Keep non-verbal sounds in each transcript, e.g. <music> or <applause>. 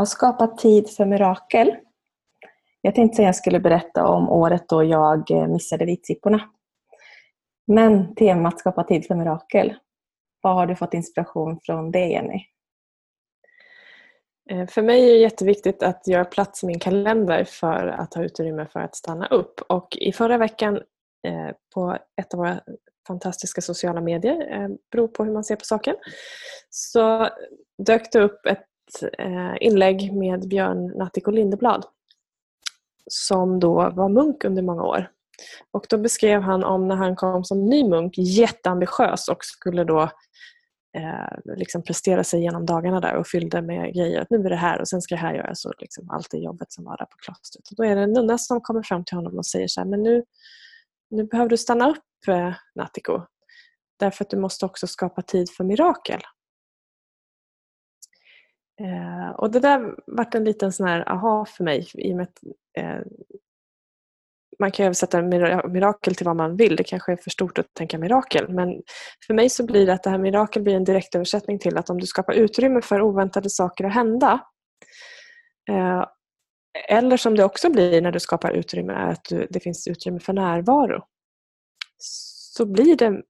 Ja, skapa tid för mirakel. Jag tänkte att jag skulle berätta om året då jag eh, missade vitsipporna. Men temat skapa tid för mirakel. Vad har du fått inspiration från det, Jenny? Eh, för mig är det jätteviktigt att göra plats i min kalender för att ha utrymme för att stanna upp. Och i förra veckan eh, på ett av våra fantastiska sociala medier, beror på hur man ser på saken, så dök det upp ett Eh, inlägg med Björn Natthiko Lindeblad som då var munk under många år. Och då beskrev han om när han kom som ny munk, jätteambitiös och skulle då eh, liksom prestera sig genom dagarna där och fyllde med grejer. Att nu är det här och sen ska det här göras och liksom allt det jobbet som var där på klostret. Och då är det en nunna som kommer fram till honom och säger så här, men nu, nu behöver du stanna upp eh, Natthiko. Därför att du måste också skapa tid för mirakel. Eh, och det där vart en liten sån här aha för mig i och med att eh, man kan översätta mirakel till vad man vill. Det kanske är för stort att tänka mirakel. Men för mig så blir det att det här mirakel blir en direktöversättning till att om du skapar utrymme för oväntade saker att hända eh, eller som det också blir när du skapar utrymme är att du, det finns utrymme för närvaro. Så blir det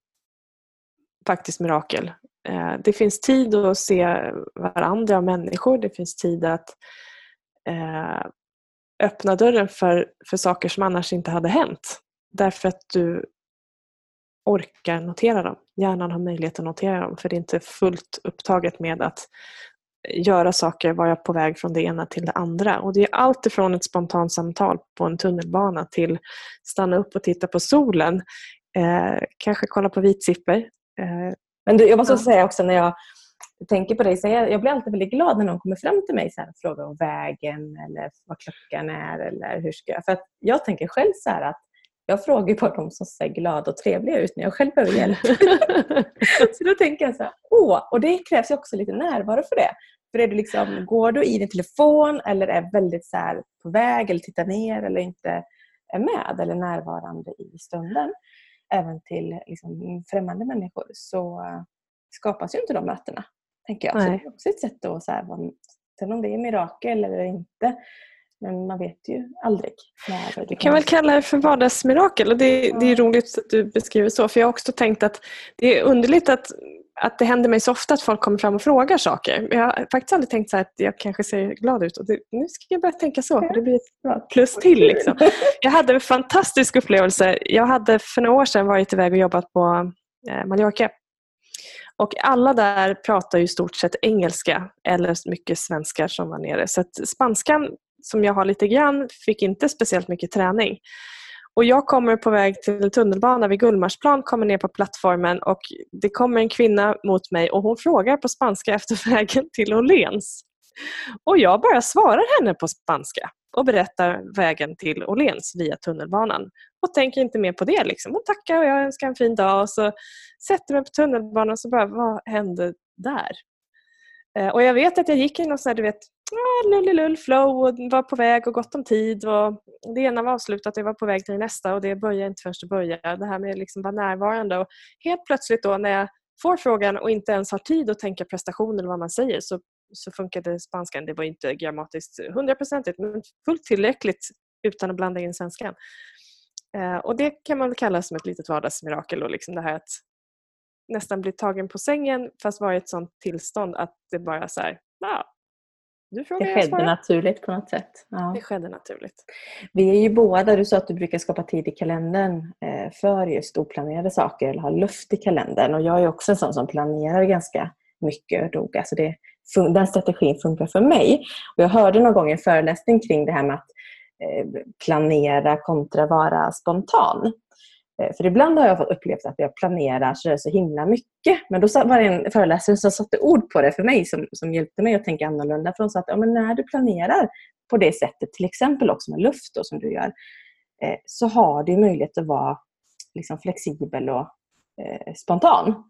faktiskt mirakel. Eh, det finns tid att se varandra och människor. Det finns tid att eh, öppna dörren för, för saker som annars inte hade hänt. Därför att du orkar notera dem. Hjärnan har möjlighet att notera dem för det är inte fullt upptaget med att göra saker, vara på väg från det ena till det andra. Och Det är allt ifrån ett spontant samtal på en tunnelbana till stanna upp och titta på solen. Eh, kanske kolla på vitsippor. Eh, men du, jag måste ja. säga också när jag tänker på dig, så jag, jag blir alltid väldigt glad när någon kommer fram till mig så här, och frågar om vägen eller vad klockan är eller hur ska jag... För att jag tänker själv så här att jag frågar bara de som ser glada och trevliga ut när jag själv behöver hjälp. <laughs> så då tänker jag så här, åh, och det krävs ju också lite närvaro för det. För är du liksom, går du i din telefon eller är väldigt så här, på väg eller tittar ner eller inte är med eller närvarande i stunden, även till liksom, främmande människor, så skapas ju inte de mötena tänker jag. Så det är också ett sätt att, så här, sen om det är mirakel eller inte, men man vet ju aldrig. Du kan väl kalla det för vardagsmirakel och det, det är roligt att du beskriver så för jag har också tänkt att det är underligt att, att det händer mig så ofta att folk kommer fram och frågar saker. Jag har faktiskt aldrig tänkt så att jag kanske ser glad ut och det, nu ska jag börja tänka så för det blir ett plus till. Liksom. Jag hade en fantastisk upplevelse. Jag hade för några år sedan varit iväg och jobbat på eh, Mallorca och alla där pratar ju i stort sett engelska eller mycket svenskar som var nere. Så spanskan som jag har lite grann fick inte speciellt mycket träning. Och jag kommer på väg till tunnelbana vid Gullmarsplan, kommer ner på plattformen och det kommer en kvinna mot mig och hon frågar på spanska efter <laughs> vägen till Åhléns. Och jag bara svarar henne på spanska och berättar vägen till Åhléns via tunnelbanan. Och tänker inte mer på det. Liksom. Hon tackar och jag önskar en fin dag. Och så sätter mig på tunnelbanan och så bara, vad hände där? Eh, och jag vet att jag gick i någon sån här, du vet, lullilull flow och var på väg och gott om tid. Och det ena var avslutat och jag var på väg till nästa och det börjar inte förrän det börjar. Det här med att liksom vara närvarande. Och helt plötsligt då när jag får frågan och inte ens har tid att tänka prestation eller vad man säger så så funkade spanskan. Det var inte grammatiskt hundraprocentigt men fullt tillräckligt utan att blanda in svenskan. Eh, och Det kan man väl kalla som ett litet vardagsmirakel. Och liksom det här att nästan bli tagen på sängen fast vara i ett sånt tillstånd att det bara så här, ja, du frågar, det skedde naturligt på något sätt. Ja. Det skedde naturligt. Vi är ju båda, du sa att du brukar skapa tid i kalendern eh, för just oplanerade saker eller ha luft i kalendern. Och jag är också en sån som planerar ganska mycket och Alltså det, den strategin funkar för mig. Och jag hörde någon gång en föreläsning kring det här med att eh, planera kontra vara spontan. Eh, för ibland har jag upplevt att jag planerar så, så himla mycket. Men då var det en föreläsare som satte ord på det för mig som, som hjälpte mig att tänka annorlunda. För hon sa att ja, men när du planerar på det sättet, till exempel också med luft då, som du gör, eh, så har du möjlighet att vara liksom, flexibel och eh, spontan.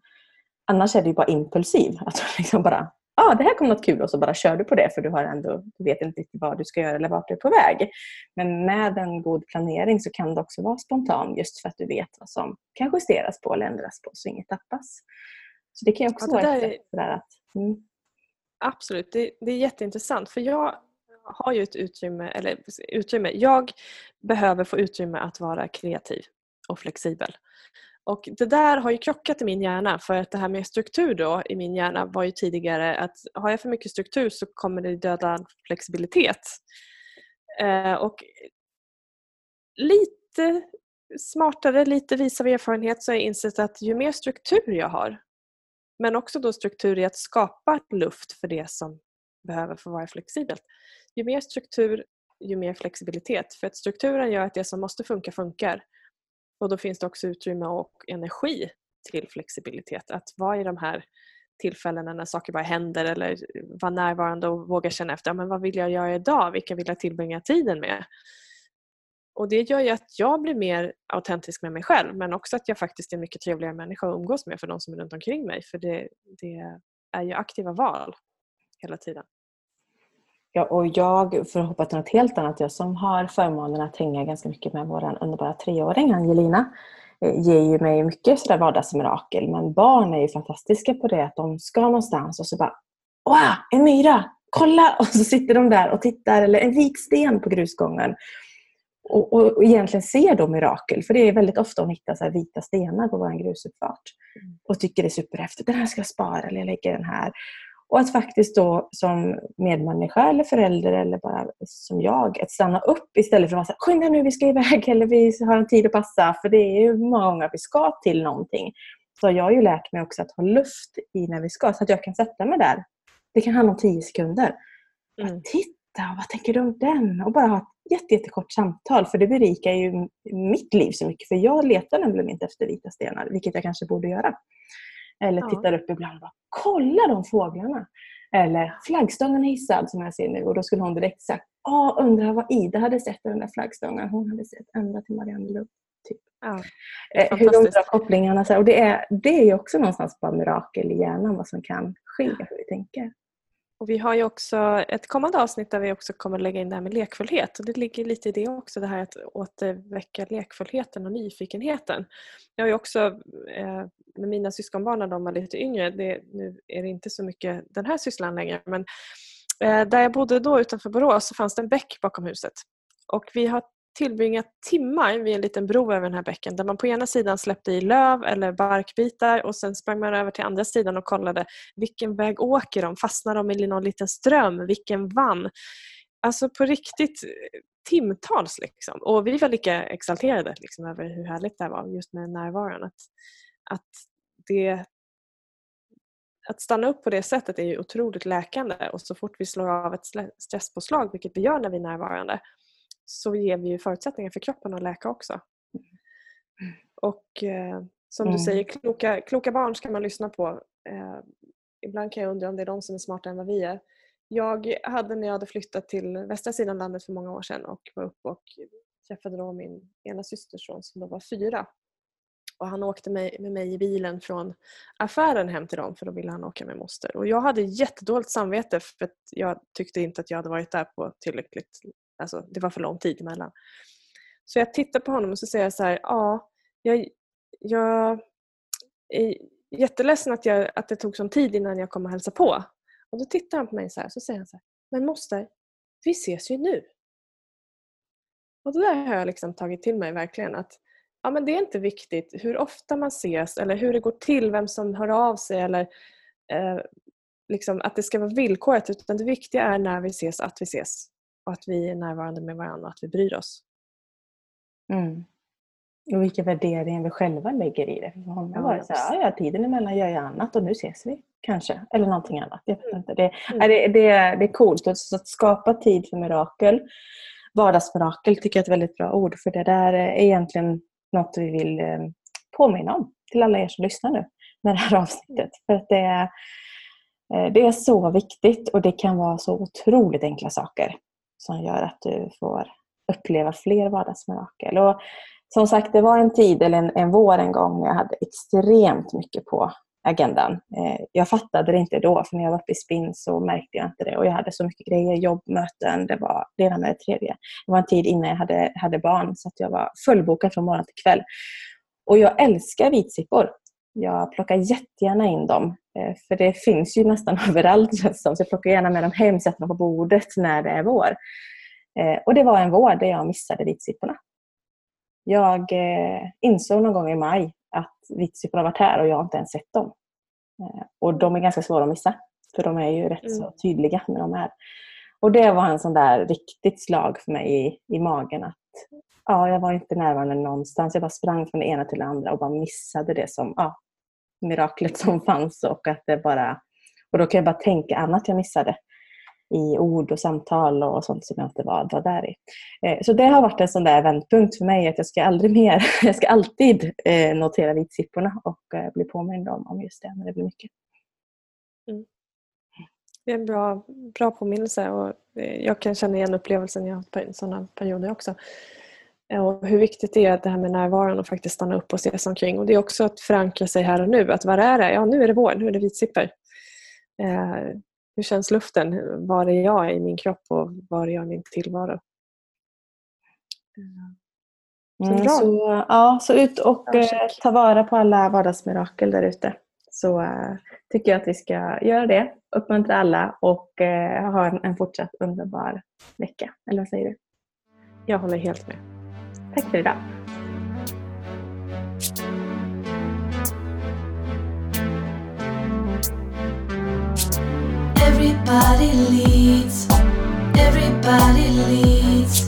Annars är det bara impulsiv. Att liksom bara ah, det här kommer något kul och så bara kör du på det för du, har ändå, du vet inte riktigt vad du ska göra eller vart du är på väg. Men med en god planering så kan det också vara spontan just för att du vet vad som kan justeras på eller ändras på så inget tappas. Så det kan också ja, vara ett sätt att... Mm. Absolut, det, det är jätteintressant för jag har ju ett utrymme, eller utrymme, jag behöver få utrymme att vara kreativ och flexibel. Och Det där har ju krockat i min hjärna för att det här med struktur då i min hjärna var ju tidigare att har jag för mycket struktur så kommer det döda flexibilitet. Eh, och lite smartare, lite vis av erfarenhet så har jag insett att ju mer struktur jag har men också då struktur i att skapa luft för det som behöver få vara flexibelt. Ju mer struktur, ju mer flexibilitet. För att strukturen gör att det som måste funka, funkar. Och då finns det också utrymme och energi till flexibilitet. Att vara i de här tillfällena när saker bara händer eller vara närvarande och våga känna efter. Men vad vill jag göra idag? Vilka vill jag tillbringa tiden med? Och Det gör ju att jag blir mer autentisk med mig själv men också att jag faktiskt är en mycket trevligare människa att umgås med för de som är runt omkring mig. För det, det är ju aktiva val hela tiden. Ja, och jag, för att hoppa till något helt annat, jag som har förmånen att hänga ganska mycket med vår underbara treåring Angelina, eh, ger ju mig mycket sådär vardagsmirakel. Men barn är ju fantastiska på det att de ska någonstans och så bara Wow, en myra! Kolla! <laughs> Och så sitter de där och tittar, eller en vit sten på grusgången. Och, och, och egentligen ser då mirakel, för det är väldigt ofta hon hittar så vita stenar på vår grusuppfart. Mm. Och tycker det är superhäftigt. Den här ska jag spara, eller jag lägger den här. Och att faktiskt då som medmänniska eller förälder eller bara som jag, att stanna upp istället för att säga skynda nu, vi ska iväg <laughs> eller vi har en tid att passa. För det är ju många gånger vi ska till någonting. Så jag har ju lärt mig också att ha luft i när vi ska, så att jag kan sätta mig där. Det kan handla om tio sekunder. Mm. Att titta, vad tänker du om den? Och bara ha ett jätte, jättekort samtal, för det berikar ju mitt liv så mycket. För jag letar nämligen inte efter vita stenar, vilket jag kanske borde göra. Eller ja. tittar upp ibland och bara “Kolla de fåglarna!” Eller “Flaggstången är hissad” som jag ser nu. Och då skulle hon direkt sagt “Ja, undrar vad Ida hade sett den där flaggstången. Hon hade sett ända till Mariannelund.” typ. Ja, eh, Hur de drar kopplingarna. och det, är, det är också någonstans bara mirakel i hjärnan vad som kan ske, hur vi tänker. Och vi har ju också ett kommande avsnitt där vi också kommer lägga in det här med lekfullhet. Och det ligger lite i det också, det här att återväcka lekfullheten och nyfikenheten. Jag har ju också eh, med mina syskonbarn när de var lite yngre, det, nu är det inte så mycket den här sysslan längre, men eh, där jag bodde då utanför Borås så fanns det en bäck bakom huset. Och vi har tillbringat timmar vid en liten bro över den här bäcken där man på ena sidan släppte i löv eller barkbitar och sen sprang man över till andra sidan och kollade vilken väg åker de? Fastnar de i någon liten ström? Vilken vann? Alltså på riktigt eh, timtals. Liksom. Och vi var lika exalterade liksom, över hur härligt det här var just med närvaron. Att, att, det, att stanna upp på det sättet är ju otroligt läkande och så fort vi slår av ett stresspåslag, vilket vi gör när vi är närvarande, så ger vi ju förutsättningar för kroppen att läka också. Och eh, som mm. du säger, kloka, kloka barn ska man lyssna på. Eh, ibland kan jag undra om det är de som är smartare än vad vi är. Jag hade när jag hade flyttat till västra sidan landet för många år sedan och var uppe och träffade då min ena systerson som då var fyra. Och han åkte med, med mig i bilen från affären hem till dem för då ville han åka med moster. Och jag hade jättedåligt samvete för att jag tyckte inte att jag hade varit där på tillräckligt Alltså, det var för lång tid emellan. Så jag tittar på honom och så säger jag så här, ja, jag, jag är jätteledsen att, jag, att det tog sån tid innan jag kom och hälsade på. Och då tittar han på mig så här, så säger han så här, men moster, vi ses ju nu. Och det där har jag liksom tagit till mig verkligen att ja, men det är inte viktigt hur ofta man ses eller hur det går till, vem som hör av sig eller eh, liksom att det ska vara villkoret utan det viktiga är när vi ses att vi ses och att vi är närvarande med varandra och att vi bryr oss. Mm. Och vilka värderingar vi själva lägger i det. För honom ja, var det så här, ja, tiden emellan gör jag annat och nu ses vi kanske. Eller någonting annat. Jag vet mm. inte. Det, mm. det, det, det är coolt. Så att skapa tid för mirakel, vardagsmirakel tycker jag är ett väldigt bra ord. För det där är egentligen något vi vill eh, påminna om till alla er som lyssnar nu med det här avsnittet. För att det eh, det är så viktigt och det kan vara så otroligt enkla saker som gör att du får uppleva fler vardagsmirakel. Och som sagt, det var en tid, eller en, en vår en gång, när jag hade extremt mycket på agendan. Eh, jag fattade det inte då, för när jag var uppe i spinn så märkte jag inte det. Och jag hade så mycket grejer, jobb, möten, det var det ena med det tredje. Det var en tid innan jag hade, hade barn, så att jag var fullbokad från morgon till kväll. Och jag älskar vitsippor jag plockar jättegärna in dem. Eh, för det finns ju nästan <laughs> överallt så jag plockar gärna med dem hem, sätter dem på bordet när det är vår. Eh, och det var en vår där jag missade vitsipporna. Jag eh, insåg någon gång i maj att vitsipporna varit här och jag har inte ens sett dem. Och de är ganska svåra att missa. För de är ju rätt mm. så tydliga när de är. Och det var en sån där riktigt slag för mig i, i magen att ja, jag var inte närvarande någonstans. Jag bara sprang från det ena till det andra och bara missade det som ja, miraklet som fanns. Och, att det bara, och då kan jag bara tänka annat jag missade i ord och samtal och sånt som jag inte var, var där i. Eh, så det har varit en sån där vändpunkt för mig att jag ska aldrig mer, <laughs> jag ska alltid eh, notera vitsipporna och eh, bli påmind om, om just det när det blir mycket. Mm. Det är en bra, bra påminnelse och jag kan känna igen upplevelsen. Jag har haft sådana perioder också. Och hur viktigt det är det här med närvaron och faktiskt stanna upp och se sig omkring. Och det är också att förankra sig här och nu. Att var är det? Ja, nu är det vår, nu är det vitsippor. Eh, hur känns luften? Var är jag i min kropp och var är jag i min tillvaro? Så, mm, så, ja, så ut och eh, ta vara på alla vardagsmirakel där ute. Så eh, tycker jag att vi ska göra det. Uppmuntra alla och eh, ha en, en fortsatt underbar vecka. Eller vad säger du? Jag håller helt med. Tack för idag. Everybody leads, everybody leads,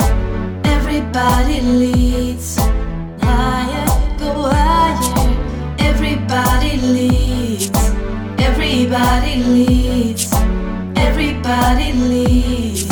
everybody leads. Higher, go higher. Everybody leads, everybody leads, everybody leads.